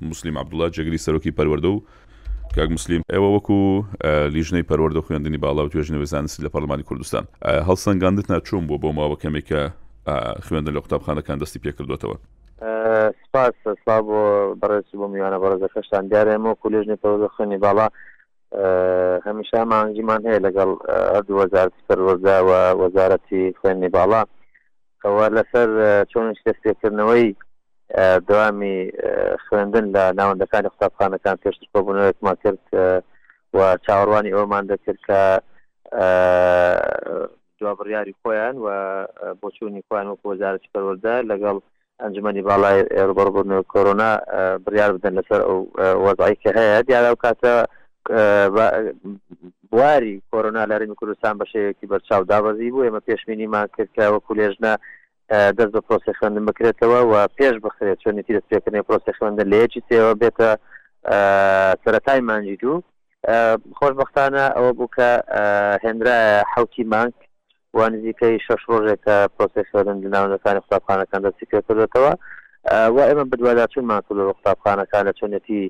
موسلیم عەبدوڵا جێگری سەرۆکی پەروەردە و کاک موسلیم ئێوە وەکو لیژنەی پەروەردە و خوێندنی باڵا و توێژینەوەی زانستی لە پەرلەمانی کوردستان هەڵسەنگاندنتنا چۆن بووە بۆ ماوە کەمێکە خوێندن لە قوتابخانەکان دەستی پێکردوێتەوە؟ سپاس سلااو بۆ بەڕێزی بۆ میوانە بەڕێزەکەشتان دیارە ئێمە وەکو لێژنەی پەروەردە و خوێندنی باڵا هەمیشە مانگیمان هەیە لەگەڵ هەردوو وەزارەتی پەروەردە و وەزارەتی خوێندنی باڵا ئەوە لەسەر چۆن شکەستپێکردنەوەی دەوامی خوێندن لە ناوەندەکانی قوتابخانەکان پێشتر کۆبوونەوەێکمان کرد و چاوەڕوانی ئەومان دەکرد کە دوا بڕیاری خۆیان و بۆچوونی خۆیان وەک وەزارەتی پەروەەردە لەگەڵ ئەنجمەنی باڵای ڕبڕبوون و کۆرۆنا بڕیار بدەن لەسەر ئەو وەزای کە هەیە دیارە و کاتە بواری کۆرۆنا لە هەرێمی کوردستان بە شێوەیەکی بەرچاو دابەزی بوو، ئێمە پێشبینیمان کرد کە وەکو لێژنە دەست بە پرۆسەی خوێندن بکرێتەوە و پێش بخرێت چۆنێتی دەستپێکردنی پرۆسی خوێندن لە یەکی سێوە بێتە سەتای مانجی دوو خۆشببختانە ئەوە بوو کە هێنرا حوتی مانگ و نزیکەی شەش ڕۆژێکە پرۆسەی خوێندن لە ناونیەکانی قوتابخانەکان دەستی پێکردۆتەوە و ئێمە بەدواداچونمان کردوە بە قوتابخانەکان لە چۆنیەتی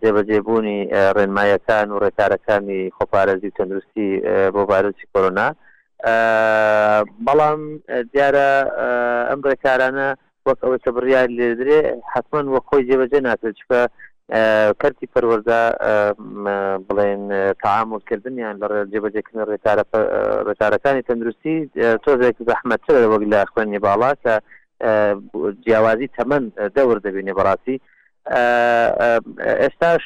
جێبەجێ بوونی ڕێنمایەکان و ڕێکارەکانی خۆپارێزی و تەندروستی بۆ ڤایرۆسی کۆرۆنا بەڵام دیارە ئەم ڕێکارانە وەک ئەوەی کە بڕیار لێدرێ حتمما وەک خۆی جێبەجێ ناکرێت چکە کەرتی پەروەەردە بڵێن تعاملکردنیان لە ڕێ جێبەجێکردن ڕێکارە ڕێکارەکانی تەندروستی تۆزێک زەحمەتترە وەک لە خوێنی باڵا کە جیاوازی تەمەەن دەور دەبینێ بەڕاستی ئێستاش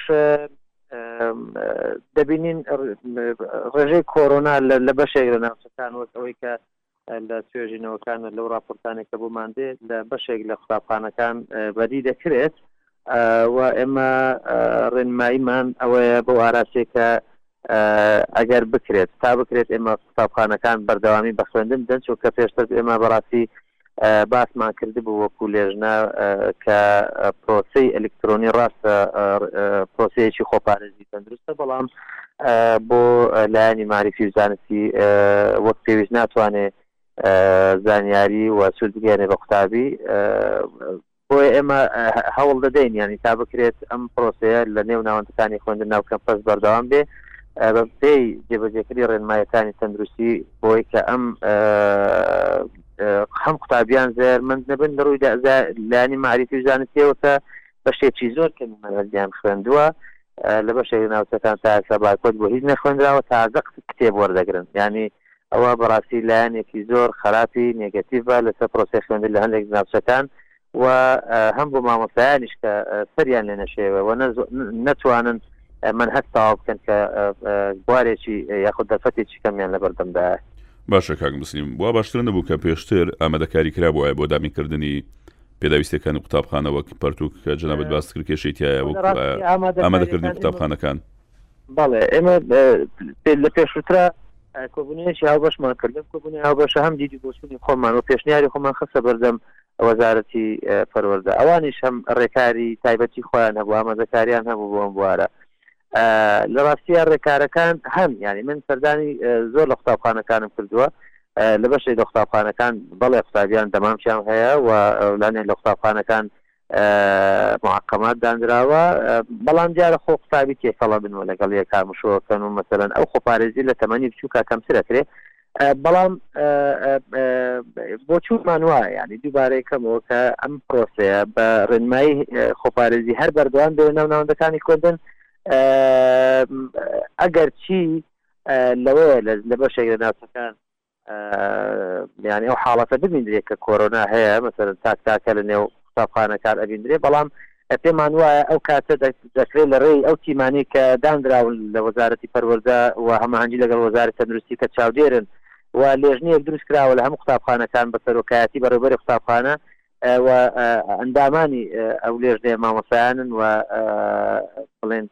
دەبینین ڕێژەی کۆرۆنا لە بەشێک لە ناوچەکان وەک ئەوەی کە لە توێژینەوەکان لەو ڕاپۆرتانێک کە بۆمان دێ لە بەشێک لە قوتابخانەکان بەدی دەکرێت و ئێمە ڕێنماییمان ئەوەیە بۆ ئاراستێکە ئەگەر بکرێت تا بکرێت ئێمە قوتابخانەکان بەردەوامی بە خوێندن بدەن چون کە پێشتر ئێمە بەڕاستی باسمان کردبوو وەکو لێژنە کە پرۆسی ئەلکترۆنی ڕاستە پرۆسەیەکی خۆپارێزی وەزارەتی تەندروستە بەڵام بۆ لایەنی ماریفی و زانستی وەک پێویست ناتوانێ زانیاری و سود بگەێنێ بە قوتابی بۆیە ئێمە هەوڵ دەدەین ینی تا بکرێت ئەم پرۆسەیە لە نێو ناوەندەکانی خوێندن ناو کەمپەس بەردەوام بێ پێی جێبەجێکردی ڕێنمایەکانی تەندروستی بۆی کە ئەم هەم قوتابیان زێرمەند نەبن لە ڕووی لانی معریفی زانستیەوە کە بەشێکی زۆر کەمی مەنهەجیان خوێندووە لە بەشێک ناوچەکان تا ئێستا بارکۆد بۆ هیچ نەخوێندراوە تازە کتێب وەردەگرن یانی ئەوە بەڕاستی لایەنێکی زۆر خراپی نێگەتیڤە لەسەر پرۆسی خوێندن لە هەندێک ناوچەکان و هەم بۆ مامۆستایانیش کە سەریان لێ نەشێوە و نەتوانن من هەست تاوا بکەن کە بوارێکی یاخود دەفەتێکی کەمیان لە بەردەمدا باشە کاک مسلیم وا باشتر نەبوو کە پێشتر ئامادەکاری کرابواە بۆ دامینکردنی پێداویستیەکانی قوتابخانە وەک پەرتوک کە جەنابت باست کرد کێشەی تایە وەک ئامادەکردنی قوتابخانەکان. بەڵێ ئێمە لە پێشوترا کۆبوونیەکی هاوبەشمان کردن کۆبوونی هاوبەشە هەم دیدی بۆچوونی خۆمان و پێشنیاری خۆمان خستە بەردەم وەزارەتی پەروەەردە ئەوانیش هەم ڕێکاری تایبەتی خۆیان هەبوو ئامادەکاریان هەبوو بۆم بوارە لە ڕاستیە ڕێکارەکان هەن ینی من سەردانی زۆر لە قوتابخانەکانم کردووە لە بەشێک لە قوتابخانەکان بەڵێ قوتابیان دەمامچیان هەیە و لانێ لە قوتابخانەکان معقەمات دانراوە بەڵام دیارە خۆ قوتابی تێکەڵە بنوە لەگەڵ یەکامشۆکەن و مەسەرەن ئەو خۆپارێزی لە تەمەنی بچووکە کەمترەکرێ بەڵام بۆچوومان وایە یعنی دووبارەی کەمەوە کە ئەم پرۆسەیە بە ڕێنمایی خۆپارێزی هەر بەردەوام دێ ناو ناوەندەکانی کوردن ئەگەر چی لەوەیە لە لە بەشێک لە ناوچەکان یعنی ئەو حاڵەتە ببینرێت کە کۆرۆنا هەیە مەسەر تاک تاکە لە نێو قوتابخانەکان ئەبیندرێ بەڵام پێمان وایە ئەو کاتە دەکرێت لە ڕێی ئەو تیمانی کە دانراون لە وەزارەتی پەروەەردە و هەماهنگگی لەگەڵ وەزارە تەندروستی کە چاودێرن و لێژنەیەک دروست کراوە لە هەموو قوتابخانەکان بە سەرۆکایەتی بەڕێبەر قوتابخانە و ئەندامانی ئەو لێژنەیە مامۆسایانن و بڵێن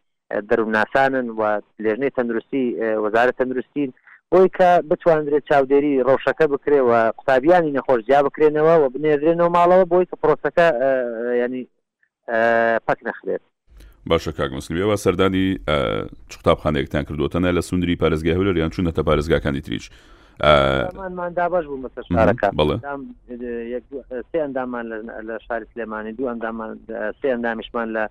دەروونناسانن و لێژنەی تەندروستی وەزارەت تەندروستین بۆی کە بتواندرێت چاودێری ڕەوشەکە بکرێ و قوتابیانی نەخۆش جیا بکرێنەوە و بنێردرێنەوە ماڵەوە بۆی کە پرۆسەکە ینی پەک نەخرێت. باشە کاک مسلمی ئەوە سەردانی چ قوتابخانەیەکتان کردوتەنە لە سندری پارێزگای هەولەر یان چونەتە پارێزگاکانی تریش ئەمانمان دابش بوو مەسە شارەکە سێ ئەندامان لە شاری سلێمانی دوو ئەندامان سێ ئەندامیشمان لە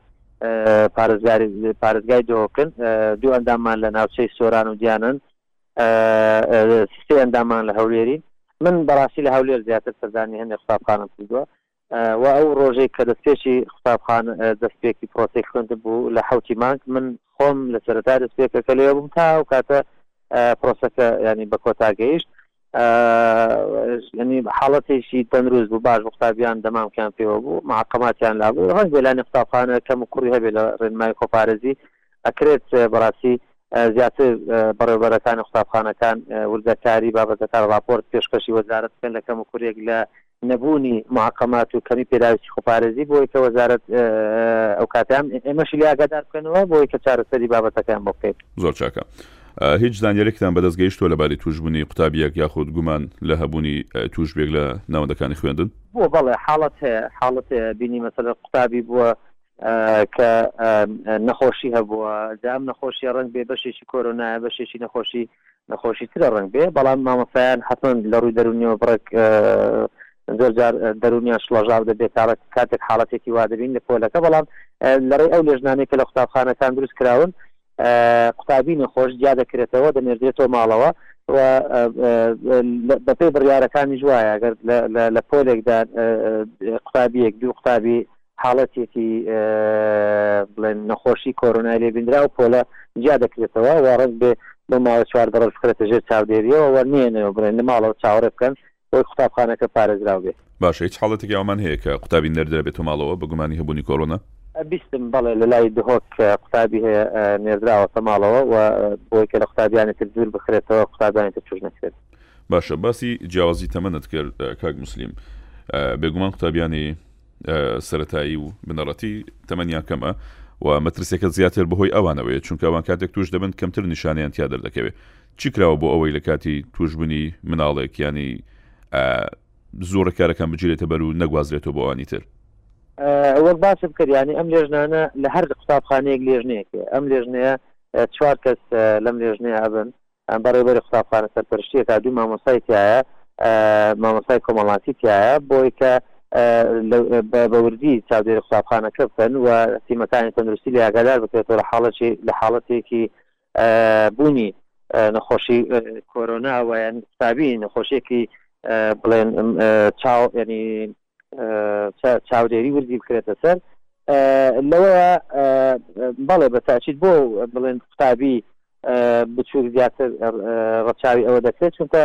پارێزگای دهۆکن، دوو ئەنداممان لە ناوچەی سۆران و دیانەن، سێ ئەنداممان لە هەولێرین، من بەڕاستی لە هەولێر زیاتر سەردانی هەندێک قوتابخانەم کردووە و ئەو ڕۆژەی کە دەستپێکی قوتابخانە دەستپێکی پرۆسەی خوێندن بوو لە حەوتی مانگ من خۆم لە سەرەتای دەستپێکەکە لێرە بووم تا ئەو کاتە پرۆسەکە یانی بە کۆتا گەیشت. یانی حاڵەتێکی تەندروست بوو باش بوو قوتابیان دەمامکیان پێوە بوو ماقەماتیان لابوو هەست بێ لانی قوتابخانە کەم و کوڕی هەبێ لە ڕێنمای خۆپارێزی ئەکرێت بەڕاستی زیاتر بەڕێوبەرەکانی قوتابخانەکان وردەکاری بابەتەکان ڕاپۆرت پێشکەشی وەزارەت بکەن لە کەم و کوریێک لە نەبوونی موعەقەمات و کەمی پێداویستی خۆپارێزی بۆی کە وەزارەت ئەوکاتەیان ئێمەشی لێ ئاگادار بکەنەوە بۆی کە چارەسەری بابەتەکەیان بۆ بکەین. زۆر چاکە. هیچ زانیاریەکتان بەدەست گەیشتووە لەبارەی تووشبوونی قوتابیەک یاخود گومان لە هەبوونی تووشبوێک لە ناوەندەکانی خوێندن؟ بووە بەڵێ حاڵەت هەیە حاڵەت هەیە بینی مەسەلەن قوتابی بووە کە نەخۆشی هەبووە جا ئەم نەخۆشیە ڕەنگ بێ بەشێکی کۆرۆنایە بەشێکی نەخۆشی نەخۆشی ترە ڕەنگ بێ بەڵام مامۆسایان حەتمەن لە ڕووی دەرونیەوە بڕێک زۆر جار دەرونیان شڵەژاو دەبێت تاڵەت کاتێک حاڵەتێکی وا دەبین لە پۆلەکە بەڵام لەڕێی ئەو لێژنانەی کە لە قوتابخانەکان دروست کراون قوتابی نەخۆش جیا دەکرێتەوە دەنێردرێتەوە ماڵەوە بەپی بڕیارەکانی جوایە گەر لە پۆلێکدا قوتابیەک دوو قوتابی حاڵەتێکی بڵێن نەخۆشی کۆرۆنای لێبینرا و پۆلە جیا دەکرێتەوە و ڕەنگ بێ بۆ ماوە چواردە ڕۆژ بخرێتە ژێر چاودێریەوە و نێنەوە بڵێن لە ماڵەوە چاوەڕێ بکەن بۆی قوتابخانەکە پارێزراو بێ باشە هیچ حاڵەتێکی ئەومان هەیە کە قوتابی نەردرا بێتە ماڵەوە بە گومانی هەبوونی کۆرۆنا؟ بیستم بەڵێ لە لای دهۆک قوتابی هەیە نێردراوەتە ماڵەوە و بۆی کە لە قوتابیانی تر دوور بخرێتەوە قوتابیانی تر چوش نەکرێت باشە باسی جیاوازی تەمەنت کرد کاک مسلیم بێگومان قوتابیانی سەرەتایی و بنەڕەتی تەمەنیان کەمە و مەترسیەکە زیاتر بەهۆی ئەوانەوەیە چونکە ئەوان کاتێک توش دەبن کەمتر نیشانیان تیا دەردەکەوێت چی کراوە بۆ ئەوەی لە کاتی توشببنی مناڵێک ینی زوو ڕێکارەکان بگیرێتە بەر و نەگوازرێتەوە بۆ ئەوانی تر وەک باسم کردیانی ئەم لێژنانە لە هەر قوتابخانەیەک لێژنەیەک ئەم لێژنەیە چوار کەس لەم لێژنەیە ئەبن ئەم بەڕێوبەری قوتابخانە سەرپەرشتیەکا دوو مامۆستای تیایە مامۆستای کۆمەڵاتی تیایە بۆی کە بە وردی چاودێری قوتابخانەکە بکەن و تیمەکانی تەندروستی لە ئاگادار بکرێتەوە لە حاڵەتی لە حاڵەتێکی بوونی نەخۆشی کۆرۆنا وایان قوتابی نەخۆشیێکی بڵێن چاو ینی چاودێری وردی بکرێتە سەر لەوەیە بەڵێ بە تاچیت بۆ بڵێن قوتابی بچووک زیاتر ڕەچاوی ئەوە دەکرێت چونکە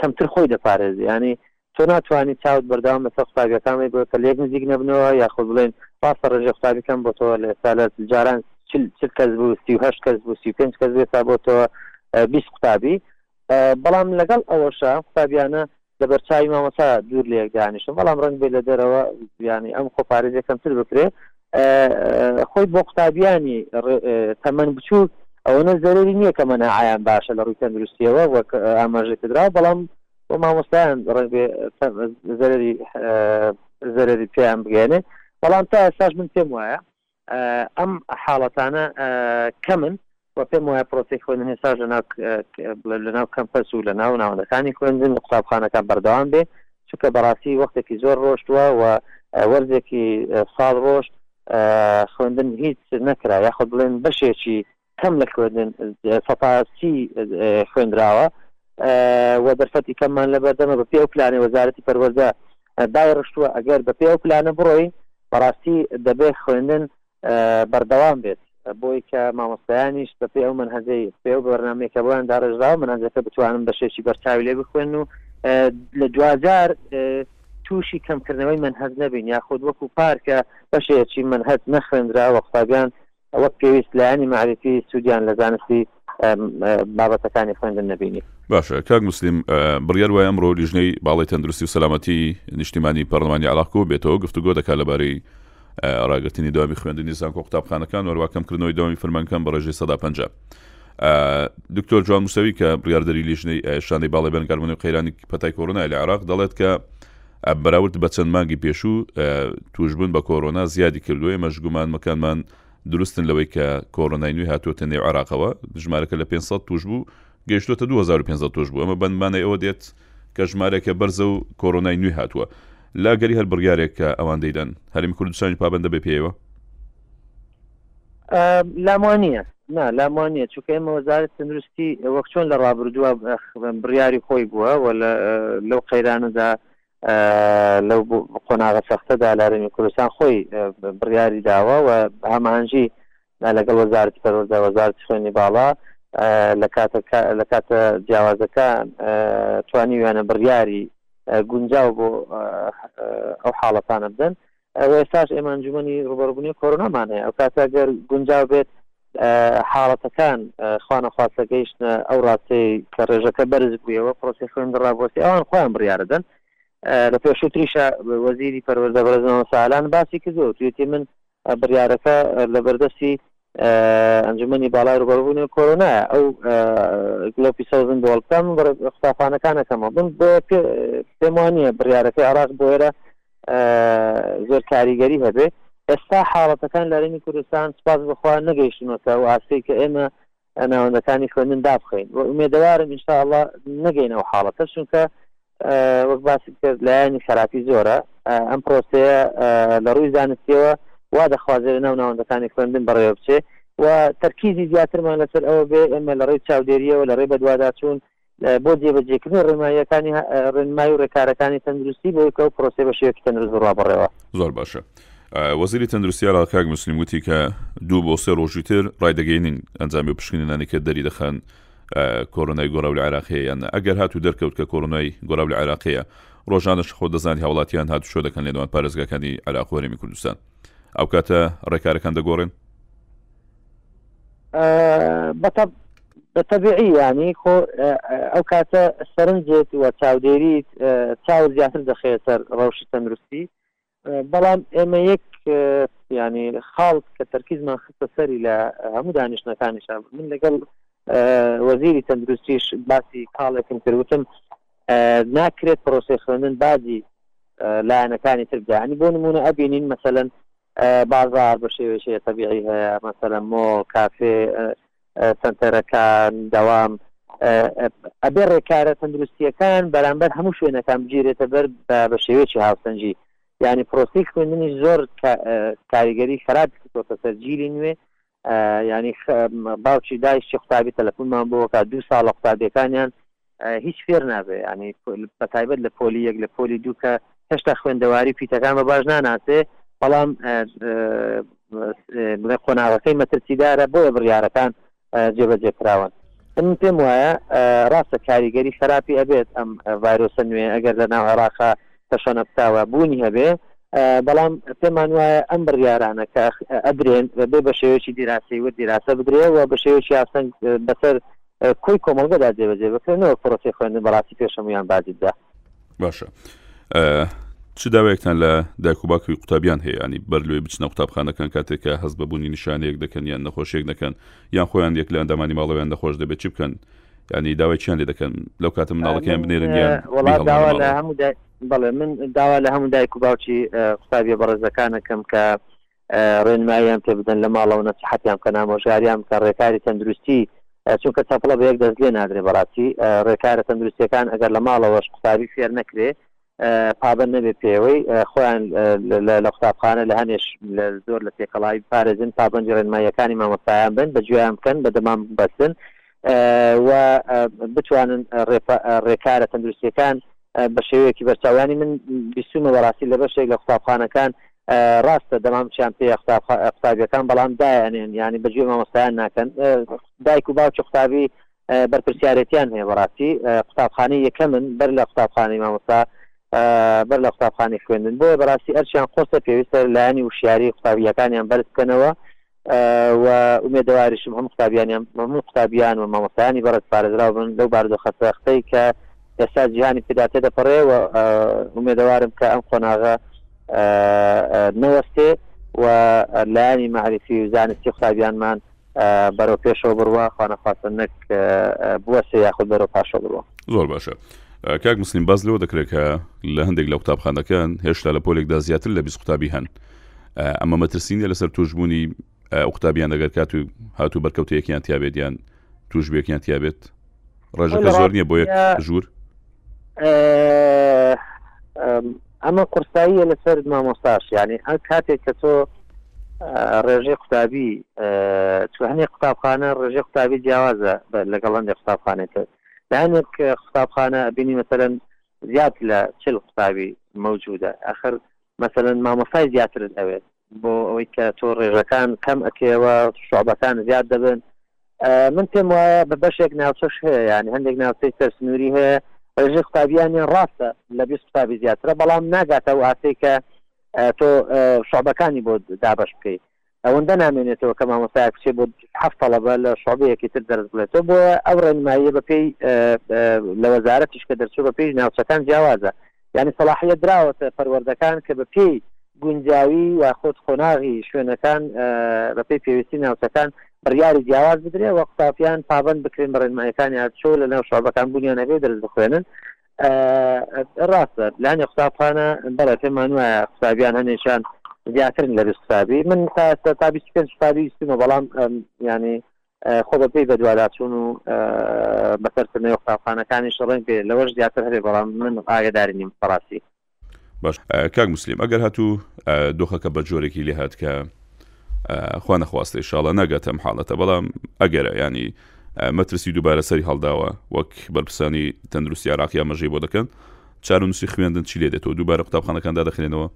کەمتر خۆی دەپارێزی ینی تۆ ناتوانانی چاوت بەرداوام لەسەر قوتابیەکانی بۆ کە لێک نزیک نەبنەوە یاخود بڵێن پاسە ڕێژە قوتابیکەم بۆ تۆ لە سا لە جاران چل کەس بوو سی و هەشت کەس بوو سی پێنج کەس بێسا بۆ تۆ بیست قوتابی بەڵام لەگەڵ ئەوەشە قوتابیانە لە بەرچاوی مامۆستا دوور لەیەک دانیشتم، بەڵام ڕەنگ بێ لە دەرەوە یانی ئەم خۆپارێزیە کەمتر بکرێ. خۆی بۆ قوتابیانی تەمەن بچووک ئەوەنە زەرەری نییە کە مەناعەیان باشە لە ڕووی تەندروستیەوە وەک ئاماژە کراوە، بەڵام بۆ مامۆستایان ڕەنگ بێ زەرەری زەرەری پێیان بگەێنێ، بەڵام تا ئێستاش من پێم وایە ئەم حاڵەتانە کەمن و پێم وایە پرۆسی خوێندن هێستا لەناو کەمپەس و لەناو ناوەندەکانی خوێندن و قوتابخانەکان بەردەوام بێ چونکە بەڕاستی وەختێکی زۆر ڕۆشتووە و وەرزێکی ساڵ ڕۆشت خوێندن هیچ نەکرا یاخود بڵێن بەشێکی کەم لە خوێندن سەتا سی خوێندراوە و دەرفەتی کەممان لە بەردەمە بە پێ و پلانێ وەزارەتی پەروەەردە دای ڕشتووە ئەگەر بە پێ و پلانە بڕۆین بەڕاستی دەبێت خوێندن بەردەوام بێت بۆی کە مامۆستایانیش بە پێ ئەو من هەزەی پێ و بەرنمێکە بۆیان داڕێژراوە من هەزەکە بتوانم بەشێکی بەرچاوی لێ بخوێن و لە دوجار تووشی کەمکردنەوەی من هەز نەبین یاخود وەکو پارکە بەشێکی من هەت نەخوێنرا وە قوتابیان وەک پێویست لایەنی مەعریفی سوودیان لە زانستی بابەتەکانی خوێندن نەبینی. باشە کاک موسلیم بڕیار وایە ئەمڕۆ لیژنەی باڵی تەندروستی و سەلامەتی نیشتیمانی پەرلەمانی عێراق کۆ بێتەوە گفتوگۆ دەکات لەبارەی ڕاگرتنی دەوامی خوێندنی زانکۆ قوتابخانەکان وەروا کەمکردنەوەی دەوامی فەرمانکان بە ڕێژەی سەدا پەنجا دکتۆر جوان موسەوی کە بڕاردەری لیژنەی شانەی باڵی بەنگاربوونی قەیرانی پەتای کۆرۆنای لە عێراق دەڵێت کە ئە بەراورد بە چەند مانگی پێشوو تووشبوون بە کۆرۆنا زیادی کردووە، ئێمەش گومانمەکانمان دروستن لەوەی کە کۆرۆنای نوێ هاتووەتە نێو عێراقەوە، ژمارەکە لە پێنج سەد تووشبوو گەیشتووەتە دوو هەزار و پێنج سەد تووشبوو، ئەمە بە مانای ئەوە دێت کە ژمارەکە بەرزە و کۆرۆنای نوێ هاتووە لە ئەگەری هەر بڕیارێک کە ئەوان دەیدەن، هەرێمی کوردستانیش پابەندە بێ پێیەوە. لاموانە نا لاموانە چونکە ئێمە وەزارت تەندروستی وەک چۆن لە ڕابردووە بڕیاری خۆی بووە و لەو قەیرانەدا لەو قۆناغە سەختەدا لارمی کوردستان خۆی بڕیاری داوە و هەمانجی لەگەڵ وەزارت پەروەدە وەزارت خوێنی باڵا لە کاتە جیاوازەکە توانیویانە بڕیاری گونجاو بۆ ئەو حاڵەتانە بدەن و ئێستاش ئێمە ئەنجومەنی ڕوبەڕوبونی کۆرۆنامان هەیە ئەوکاتە گەر گونجاو بێت حاڵەتەکان خوا نەخواستە گەیشتە ئەو ڕاستەی کە ڕێژەکە بەرز بوویەوە پرۆسی خوێندە ڕابۆستی ئەوان خۆیان بڕیاردەن لە پێشوو تریشە وەزیری پەروەردە بەرزەوە سالان باسی کردو توێتی من بڕارەکە لە بەردەستی ئەنجومەنی باڵای ڕوبەڕبوونی کۆرۆنایە ئەو گڵۆپی سەوزم بۆڵ بکەم قوتابخانەکانەکەمە بم بۆ پێم وانە بڕارەکەی عراق بۆ ئێرە زۆر کاریگەری هەبێ ئێستا حاڵەتەکان لەرێنی کوردستان سپاس بخوا نەگەیشتونەوە و ئاستەی کە ئێمە ناوەندەکانی خوێندن دابخین و ئومێدەوارم انشاءله نگەینەوە حاڵەتە چونکە وەک باست کرد لایەنی خەراپی زۆرە ئەم پرۆسەیە لە ڕووی زانستیەوە وا دەخوازێت لە ناو ناوەندەکانی خوێندن بەڕێوە بچێ و تەرکیزی زیاترمان لەسەر ئەوە بێ ئێمە لە ڕێی چاودێریەوە لە ڕێ بەدواداچوون بۆ جێبەجێکردنی ڕێماییەکانی ڕێنمای و ڕێکارەکانی تەندروستی بۆی کە و پرۆسی بە شێوەکی تەندروست بڕوا بڕێەوە زۆر باشە. وەزیری تەندروستی عراقاک مسلیم وتی کە دوو بۆ سێ ڕۆژی تر ڕایدەگەینین ئەنجامی پشکنینانەکە دەری دەخەن کۆرۆنای گۆراولی عێراقیە یان نا، ئەگەر هاتوو دەرکەوت کە کۆرۆنای گۆراولی عێراقیە، ڕۆژانەش خۆت دەزانیت هاوڵاتیان هاتوچۆ دەکەن لە نێوان پارێزگاکانی عێراق و هەرێمی کوردستان، ئەوکاتە ڕێکارەکان دەگۆڕێن؟ بەتەب بەتەبیعی یانی خۆ ئەو کاتە سەرنجێت و چاودێریت چاو زیاتر دەخەیە سەر ڕەوشی تەندروستی بەڵام ئێمە یەک ینی خاڵ کە تەرکیزمان خستە سەری لە هەموو دانیشتەکانیشە من لەگەڵ وەزیری تەندروستیش باسی کاڵێکم کردوتم ناکرێت پرۆسی خوێندن باجی لایەنەکانی تر بدانی بۆ نمونە ئەبینین مەسەن بازار بە شێوێکی تەبیعی هەیە مەسەلەن مۆ کافێ سەنتەرەکان داوام ئەبێ ڕێکارە تەندروستیەکان بەرامبەر هەموو شوێنەکان بگیرێتە بەر بە شێوەیەکی هاوسەنجی یعنی پرۆسی خوێندنی زۆر کاریگەری خراپ کۆتە سەرگیری نوێ ینی باوکی دایشی قوتابی تەلەفونمان بۆکە دوو ساڵە قوتابیەکانیان هیچ فێر نابێ ینی بەتایبەت لە پۆلی یەک لە پۆلی دوو کە هێشتا خوێندەواری پیتەکان بە باش ناناسێ بەڵام بڵێ قۆناغەکەی مەترسیدارە بۆیە بڕیارەکان جێبەجێ کراون من پێم وایە ڕاستە کاریگەری خراپی ئەبێت ئەم ڤایرۆسە نوێ ئەگەر لە ناو عێراقا تەشەنە بتاوە بوونی هەبێ بەڵام پێمان وایە ئەم بڕیارانە کە ئەدرێن بێ بە شێوەیەکی دیراسی و دیراسە بدرێ و بە شێوەیەکی ئاسنگ بەسەر کۆی کۆمەڵگەدا جێبەجێ بکرێن نەوەک پرۆسەی خوێندن بەڕاستی پێشەمویان باجددا. باشە چ داوێکتان لە دایک و باکوی قوتابیان هەیەنی بەر لێ بچنە قوتابخانەکان کاتێکە هەز بەبوونی نیشانەیەک دەکەن یان نەخۆشیێک دەکەن یان خۆیان یەک لە ئەندامانی ماڵەوەیان نەخۆش دەبێت چی بکەن ینی داوایان لێ دەکەن لەو کاتە مناڵەکەیان بنێرن یان بەڵێ من داوا لە هەموو دایک و باوکی قوتابیە بەڕێزەکانەکەم کە ڕێنماییان پێ بدەن لە ماڵەوە نەسیحەتیان بکەن ئامۆژگاریان بکەن ڕێکاری تەندروستی چونکە چەپڵە بە یەک دەست لێ نادرێ بەڕاستی ڕێکارە تەندروستیەکان ئەگەر لە ماڵەوەش قوتابی فێر نەکرێ پابەن نەبێ پێوەی خۆیان لە قوتابخانە لە هەنێش لە زۆر لە تێکەڵاوی پارێزن پابندی ڕێنماییەکانی مامۆستایان بن بە گوێیان بکەن بە دەمام بەسن و بتوانن رێکارە تەندروستییەکان بە شێوەیەکی بەرچاو یانی من بیستوومە بەڕاستی لە بەشێک لە قوتابخانەکان ڕاستە دەمامکیان پێ قوتابیەکان بەڵام دایانێن ینی بەجێ مامۆستایان ناکەن دایک و باوکی قوتابی بەرپسیارەتیان هەیە بەڕاستی قوتابخانەی یەکەمن بەر لە قوتابخانەی مامۆستا بەر لە قوتابخانی خوێندن بۆیە بەڕاستی ئەرچیان قۆسە پێویستە لایانی وشیاری قوتابیەکانیان بەرز بکەنەوە و ئومێدەواریشم هەموو قوتابیانیان هەموو قوتابیان و مامۆستایانی بەڕێز پارێزراو بن لەو بارودۆخە سەختەی کە ئێستا جیهانی پێدا تێدەپەڕێ و ئومێدەوارم کە ئەم قۆناغە نەوەستێ و لایانی مەعریفی و زانستی قوتابیانمان بەرەو پێشەوە بڕوە خوانەخواستن نەک بووە سێ یاخود بەرەو پاشە بڕوە زۆر باشە کاک مسلیم باز لەوە دەکرێت کە لە هەندێک لە قوتابخانەکان هێشتا لە پۆلێکدا زیاتر لە بیست قوتابی هەن ئەمە مەترسی نیە لەسەر توشبوونی ئوقتابیان دەگەر کات و هاتو بەرکەوتەیەکیان تیاابێت یان توش بێکیان تیاابێت ڕێژەکە زۆر نییە بۆ ژوور ئەمە قورساییە لەسەر مامۆستاش یعنی ئە کاتێک کە تۆ ڕێژەی قوتابی تو هەنێ قوتابخانە ڕێژەی قوتابی جیاوازە لەگەڵ هەندێک قوتابخانێتە لە هەنێک قوتابخانە بینی مەسەرەن زیاد لە چل قوتابی مەوجودە ئەخر مەسەلەن مامۆستای زیاترت ئەوێت بۆ ئەوەی کە تۆ ڕێژەکان کەم ئەکەیەوە شعبەکان زیاد دەبن من پێم وایە بە بەشێک ناوچەش هەیە یعنی هەندێک ناوچەی سەرسنووری هەیە ڕێژەی قوتابیانیان ڕاستە لە بیست قوتابی زیاترە بەڵام ناگاتە و ئاسەی کە تۆ شعبەکانی بۆ دابش بکەیت ئەوەندە نامێنێتەوە کە مامۆستایەک بچێت بۆ حەفت تەڵەبە لە شوعبەیەکی تر دەرس بڵێتەوە بۆیە ئەو ڕێنماییە بەپێی لە وەزارەتیش کە دەرچوو بەپێی ناوچەکان جیاوازە یعنی سەڵاحیە دراوەتە پەروەردەکان کە بەپێی گونجاوی یاخود قۆناغی شوێنەکان بەپی پێویستی ناوچەکان بڕیاری جیاواز بدرێ وە قوتابیان پابند بکرێن بە ڕێنمایەکانی هاتچۆ لە ناو شعبەکان بوونیان هەبێ دەرز بخوێنن ڕاستە لانی قوتابخانە بەڵێ پێمان وایە قوتابیان هەنێشان زیاترن لە بیست قوتابی من تا ئێستا تا بیست پێنج قوتابی بیستمە بەڵام ینی خۆ بە پێی بەدواداچوون و بەسەرکردنەوە قوتابخانەکانیش ڕێن پێ لەوەش زیاتر هەبێ بەڵام من ئاگداری نیم بەڕاستی باش کاک موسلیم ئەگەر هەتو دۆخەکە بە جۆرێکی لێ هات کە خوا نەخواستە ئیشاڵە ناگاتە ئەم حاڵەتە بەڵام ئەگەرە ینی مەترسی دووبارە سەری هەڵداوە وەک بەرپرسانی تەندروستی عراقی ئاماژەی بۆ دەکەن چارونووسی خوێندن چی لێ دێتەوە دووبارە قوتابخانەکاندا دەخرێنەوە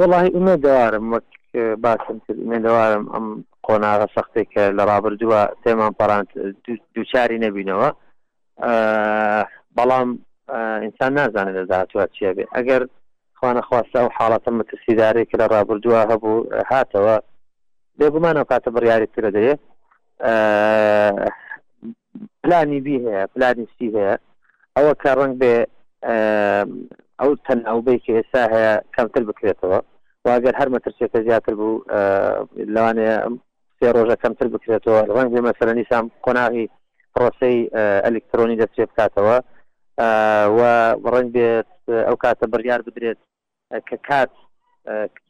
وڵی ئومێ دەوارم وەک باسم کرد ئومێ دەوارم ئەم قۆناغە سەختێک کە لە ڕابردووە تێمان پەڕاند دووچاری نەبینەوە بەڵام ئینسان نازانێت لە داهاتوە چیە بێ ئەگەر خوانەخواستە ئەو حاڵەتە مەترسیدارێک کە لە ڕابردووە هەبوو هاتەوە بێگومانە کاتە بڕیاری ترە دەێ پلانی بی هەیە پلانی سی هەیە ئەوە کە ڕنگ بێ ئەو تەن ئەوبەی کە ئێستا هەیە کەمتر بکرێتەوە واگەر هەر مەترسێکە زیاتر بوو لەوانەیە سێ ڕۆژە کەمتر بکرێتەوە ڕەنگ بێ مەسەرە نیسان قۆناغی پرۆسەی ئەلکترۆنی دەست پێ بکاتەوە و ڕنگ بێت ئەو کاتە بڕیار بدرێت کە کات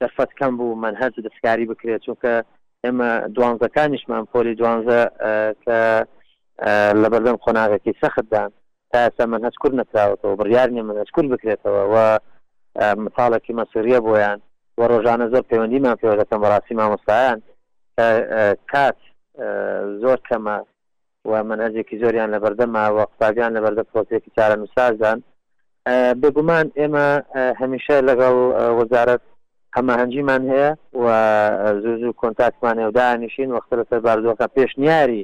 دەرفەت کەم بوو من هەرج دەستکاری بکرێت چونکە ئێمە دوانزەکانیشمان پۆلی دوانزە کە لە بەردەم قۆناغێکی سەختدان تا ئێستا مەنهەج کورد نەکراوەتەوە، بڕیار نییە مەنهەج کورد بکرێتەوە و مەساڵێکی مەسیڕییە بۆیان و ڕۆژانە زۆر پەیوەندیمان پێوە دەکەم بەڕاستی مامۆستایان کە کات زۆر کەمە و مەنهەجێکی زۆریان لە بەردەما و قوتابیان لە بەردە پرۆسێکی چارەنووسسازدان بێگومان ئێمە هەمیشە لەگەڵ وەزارەت هەماهەنگیمان هەیە و زوو زوو کۆنتاکتمان هەیە و دانیشین وە قسە لەسەر بارودۆخەکان پێشنیاری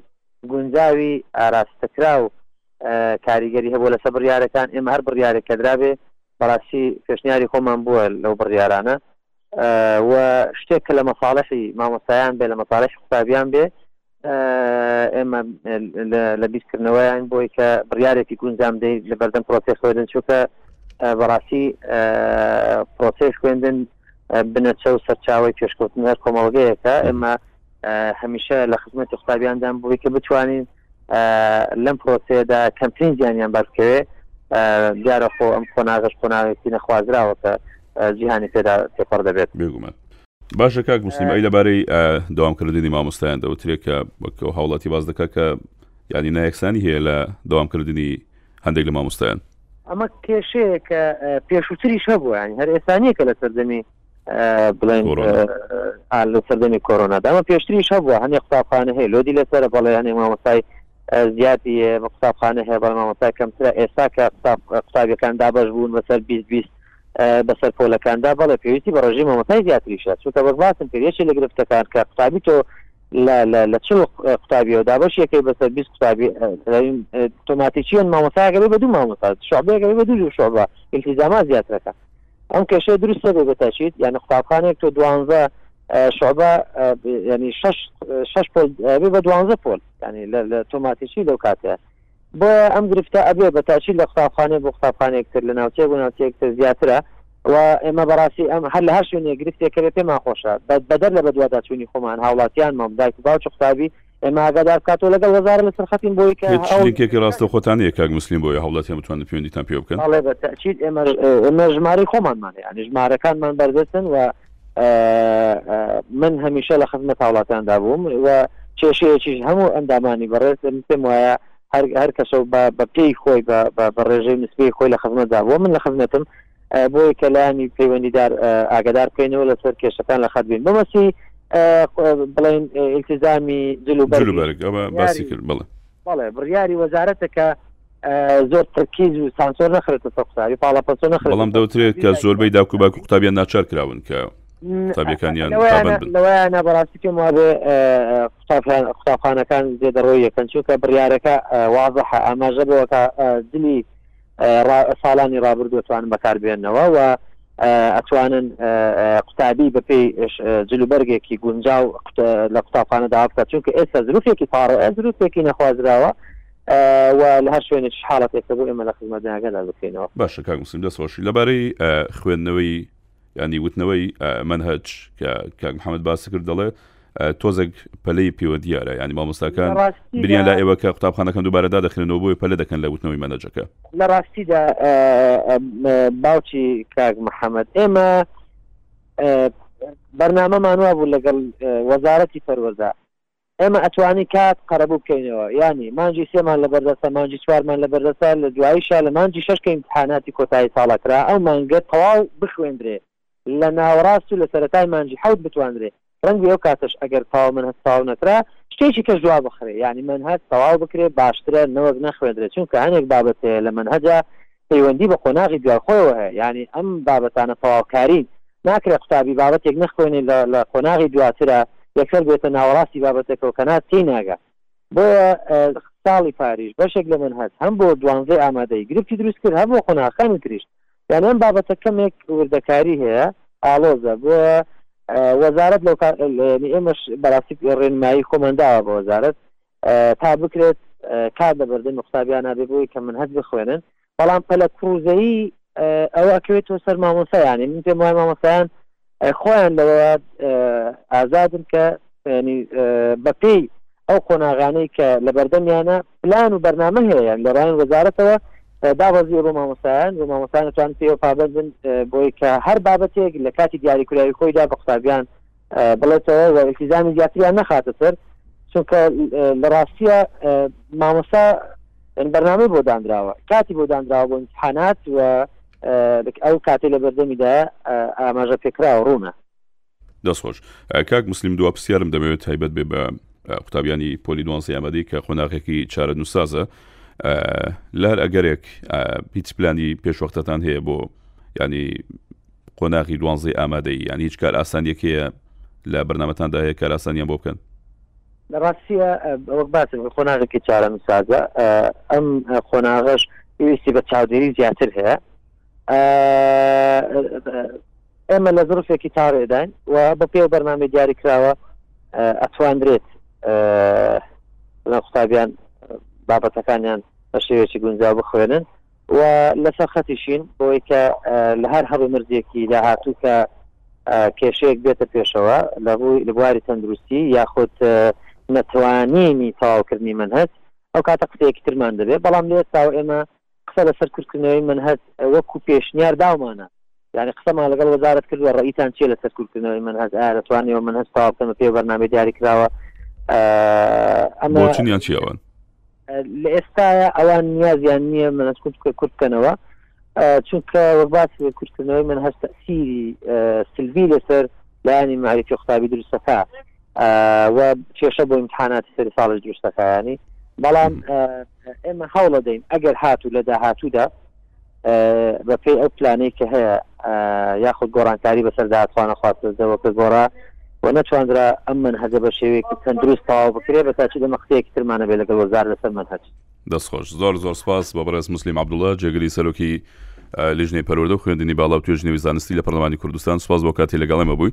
گونجاوی ئاراستەکرا و کاریگەری هەبوو لەسەر بڕیارەکان ئێمە هەر بڕیارێک کە درابێ بەڕاستی پێشنیاری خۆمان بووە لەو بڕیارانە و شتێک کە لە مەساڵحی مامۆستایان بێ لە مەساڵحی قوتابیان بێ ئێمە لە بیرکردنەوەیان بۆی کە بڕارێکی گونجام دەی لە بەردەم پرۆسی خوێندن چووکە بەڕاستی پرۆسی خوێندن بنەچە و سەرچاوی پێشکەوتن هەر کۆمەڵگەیەەکە ئێمە هەمیشە لە خزمەتی قوتابیاندان بووی کە بتوانین لەم پرۆسەیەدا کەمترین زیانیان بەرکەوێ دیارە خۆ ئەم قۆناغش قۆناغێکی نەخوازراوەکە جیهانی پێدا تێپەر دەبێت بێگومان باشە کاک مسلیم ئەی لەبارەی داوام کردنی مامۆستایان دەوترێت کە وەکە هاوڵاتی باز دەکات کە یادی نایەکسانی هەیە لە داوام کردنی هەندێک لە مامۆستایان ئەمە کێشەیە کە پێشووتریش هەبوو ینی هەر ئێسانیە کە لە سەردەمی بڵێن لە سەردەمی کۆرۆنا دامە پێشتریش هەبووە هەنێ قوتابخانە هەیە لۆدی لەسەر بەڵێ هەنێ مامۆستای زیادی قوتابخانە هەیە بەڵ مامۆستای کەمترە ئێستا کە قوتابەکان دابش بوون بەسەر 2020 بەسەر پۆلەکاندا بەڵێ پێویستی بە ڕژی مامۆسای زیاتریشە چونکە بەس باسم کرد یەکێ لە گرفتەکان کە قوتابی تۆ لە چ قوتابیەوە دابش یەکەی بەسەر بیست قوتابی تۆماتیکیان مامۆساگەری بە دوو مامۆسا شعبەگەری بە دوو شعبە التیزاما زیاترەکە ئەم کێشەیە دروست دەبێت بەتەچیت یعنی قوتابخانێک تۆ دوانزە شعبە ینی شش پۆل بە دوانزە پۆل ینی لە تۆماتیکی لەو کاتەیە بۆیە ئەم گرفتە ئەبێ بە تاکید لە قوتابخانەیەک بۆ قوتابخانەیەک تر، لە ناوچەیەک بۆ ناوچەیەک تر زیاترە و ئێمە بەڕاستی ئەم هەر لە هەر شوێنێک گرفتێک هەبێ پێمان خۆشە بەدەر لە بەدواداچوونی خۆمان هاوڵاتیانمان و دایک و باوک و قوتابی ئێمە ئاگادار بکاتەوە لەگەڵ وەزارەت لەسەر خەتین بۆی کە هیچ لینکێکی ڕاستەوخۆتان هەیە کاک موسلیم بۆ ئەوەی هاوڵاتیان بتوانن پەیوەندیتان پێوە بکەن؟ بەڵێ بە تاکید ئێمە ئێمە ژمارەی خۆمانمان هەیە یانی ژمارەکانمان بەردەستن و من هەمیشە لە خزمەت هاوڵاتیاندا بووم و کێشەیەکیش هەموو ئەندامانی بەڕێز پێم وایە هەر کەسە بە پێی خۆی بە ڕێژەی نسبی خۆی لە خزمەتدا بووە من لە خزمەتم بۆی کەلانی پەیوەندیدار ئاگدار بکەینەوە لەسەر کێشەکان لە خەت بین بەمەسی بڵێن ئیلتزامی جلوبەرگ باسی کرد بڵێ بەڵێ بڕیاری وەزارەتەکە زۆر تەرکیز و سانسۆر نەخرێتە سەر قوتابی پاڵاپەستۆ نەخرێت بەڵام دەوترێت کە زۆربەی داکو باکو قوتابیان ناچار کراون کە قوتابیەکانیان لەوەیانە بەڕاستی پێم وابێ قوتابخانەکان زێدەڕۆی یەکەن چونکە بڕارەکە واضح ئاماژە بەوەکە دلی ساڵانی ڕابردووتوانن بەکاربێنەوە و ئەتوانن قوتابی بەپی جلوبەرگێکی گونجاو لە قوتابخانە داوا بکات چونکە ئێستا زروفێکی پاڕ زروفێکی نەخوازراوە و لە هەر شوێنێکیش حاڵەتێک کە بۆ ئێمە لە خزمەت بێ ئاگادار بکەینەوە. باشە کاک موسلیم دەست خۆش. لەبارەی خوێندنەوەی یانی وتنەوەی مەنهەج کە کاک محەممەد باسی کرد دەڵێ تۆزێک پەلەی پێوە دیارە یانی مامۆستاکان ڕاستی بریان لا ئێوە کە قوتابخانەکان دووبارە دادەخرێنەوە بۆی پەلە دەکەن لە وتنەوەی مەنەجەکە لە ڕاستیدا ئە، ئە، ئە، باوکی کاک محەممەد ئێمە ئە، بەرنامەمان وا بوو لەگەڵ ئە، وەزارەتی پەروەردە ئێمە ئەتوانی کات قەرەبوو بکەینەوە یانی مانگی سێمان لەبەر دەستە مانگی چوارمان لەبەر دەستە لە دواییشا لە مانگی شەش کە ئیمتیحاناتی کۆتایی ساڵ ئەکرا ئەو مانگە تەواو بخوێندرێ لە ناوەڕاست و لە سەرەتای مانگی حەوت بتوانرێ ڕەنگبێ ئەو کاتەش ئەگەر تەواو مەنهەج تەواو نەکرا شتێکی کەش دوا بخرێ یانی مەنهەج تەواو بکرێ باشترە نەوەک نەخوێندرێ چونکە هەنێک بابەت هەیە لە مەنهەجا پەیوەندی بە قۆناغی دوای خۆیەوە هەیە یانی ئەم بابەتانە تەواوکارین ناکرێت قوتابی بابەتێک نەخوێنێ لە لە قۆناغی دواترا یەکسەر بێتە ناوەڕاستی بابەتەکەو کەنات تێی ناگات بۆیە ساڵی پاریش بەشێک لە مەنهەج هەم بۆ دوانزەی ئامادەی گرفتی دروست کرد هەر بۆ قۆناغەکانی تریش یان ئەم بابەتە کەمێک وردەکاری هەیە ئالۆزە بۆ وەزارت لەو ئێمەش بەڕاستی ڕێنمایی خۆمانداوە بە وەزارت تا بکرێت کار لە بەردەمی قوتابیان نابێ بۆی کە من هەت بخوێنن بەڵام پەلە کوزەیی ئەوە ئەکەوێت تۆ سەر مامۆسایانی من پێم وای مامۆسایان خۆیان لەوە ئازادن کە ینی بەپی ئەو قۆناغانەی کە لە بەردەمیانە پلان و بەرنامە هەیە لە ڕایان وەزارەتەوە دابەزی بۆ مامۆسایان و مامۆسانتان پێوە پابندن بۆی کە هەر بابەتێک لە کاتی دیاریکراوی خۆیدا بە قوتابیان بڵێتەوە و ئیلتیزامی زیاتریان نەخاتە سەر چونکە لە ڕاستیە مامۆستا بەرنامەی بۆ دانراوە کاتی بۆ دانراوە بۆ امتحانات و ئەو کاتی لە بەردەمیدا ئاماژە پێکراوە ڕوونە دەستخۆش کاک مسلیم دو پرسیارم دەمەوێت تایبەت بێ بە قوتابیانی پۆلی دوانزی ئامادەی کە قۆناغێکی چارە نووسازە لار ئەگەرێک پیچ پلانی پێشوەختتان هەیە بۆ ینی قۆناغی دوانزەی ئامادەیی یان هیچ کارئاسانیەک هەیە لە بەرنامەتاندا هەیە کارئاسانیان بۆ بکەن؟ لە ڕاستیە وەک باسم کرد قۆناغێکی چارەنوسسازە ئەم قۆناغەش پێویستی بە چاودێری زیاتر هەیە ئێمە لە زرفێکی تاڕێداین و بە پێ و بەرنامی دیاری کراوە ئەتواندرێت لە قوتابیان بابەتەکانیان بە شێوێکی گونجا بخوێنن و لەسەر خەتیشین بۆی کە لە هەر هەڵومردێکی داهاتوو کە کێشەیەک بێتە پێشەوە لە ڕووی لە بواری تەندروستی یاخود نەتوانینی تەواوکردنی منهج ئەو کاتە قسەیەکی ترمان دەبێت بەڵام لێ ساوە ئێمە قسە لەسەر کورتکردنەوەی منهج وەکو پێشنیار داومانە یعنی قسەمان لەگەڵ وەزارت کردوە ڕئیتان چیە لەسەر کورتکردنەوەی منهج ئایا دەتوانێەوە منهج تەواوکەمە پێ بەرنامە دیاری کراوە ئەمە چیەوەن لە ئێستایا ئەوان نیازیان نییە منەت کورت بکە کورت بکەنەوە چونکە وەک باسی لە کورتکردنەوەی من هەست تەسیری سلبی لەسەر لایانی معرفی قوتابی دروستەکە و کێشە بۆ امتحاناتی سەری ساڵی دروستەکانی بەڵام ئێمە هەوڵە دەین ئەگەر هاتوو لە داهاتوودا بەپێی ئەو پلانەی کە هەیە یاخود گۆڕانکاری بەسەر داهاتوانە خواستەوە کە گۆڕا و نەتواندرا ئەم منهجە بە شێوەیەکی تەندروست تەواو بکرێ بە تاچی دەمە قسەیەکی ترمانە بێ لەگەڵ وەزار لەسەر منهج دەستخۆش زۆر زۆر سپاس بە بەڕێز مسلیم عبدوڵە جێگری سەرۆکی لیژنەی پەروەردە و خوێندنی باڵا و توێژنەوی زانستی لە پەرلەمانی کوردستان سپاس بۆ کاتی لەگەڵێمە بووی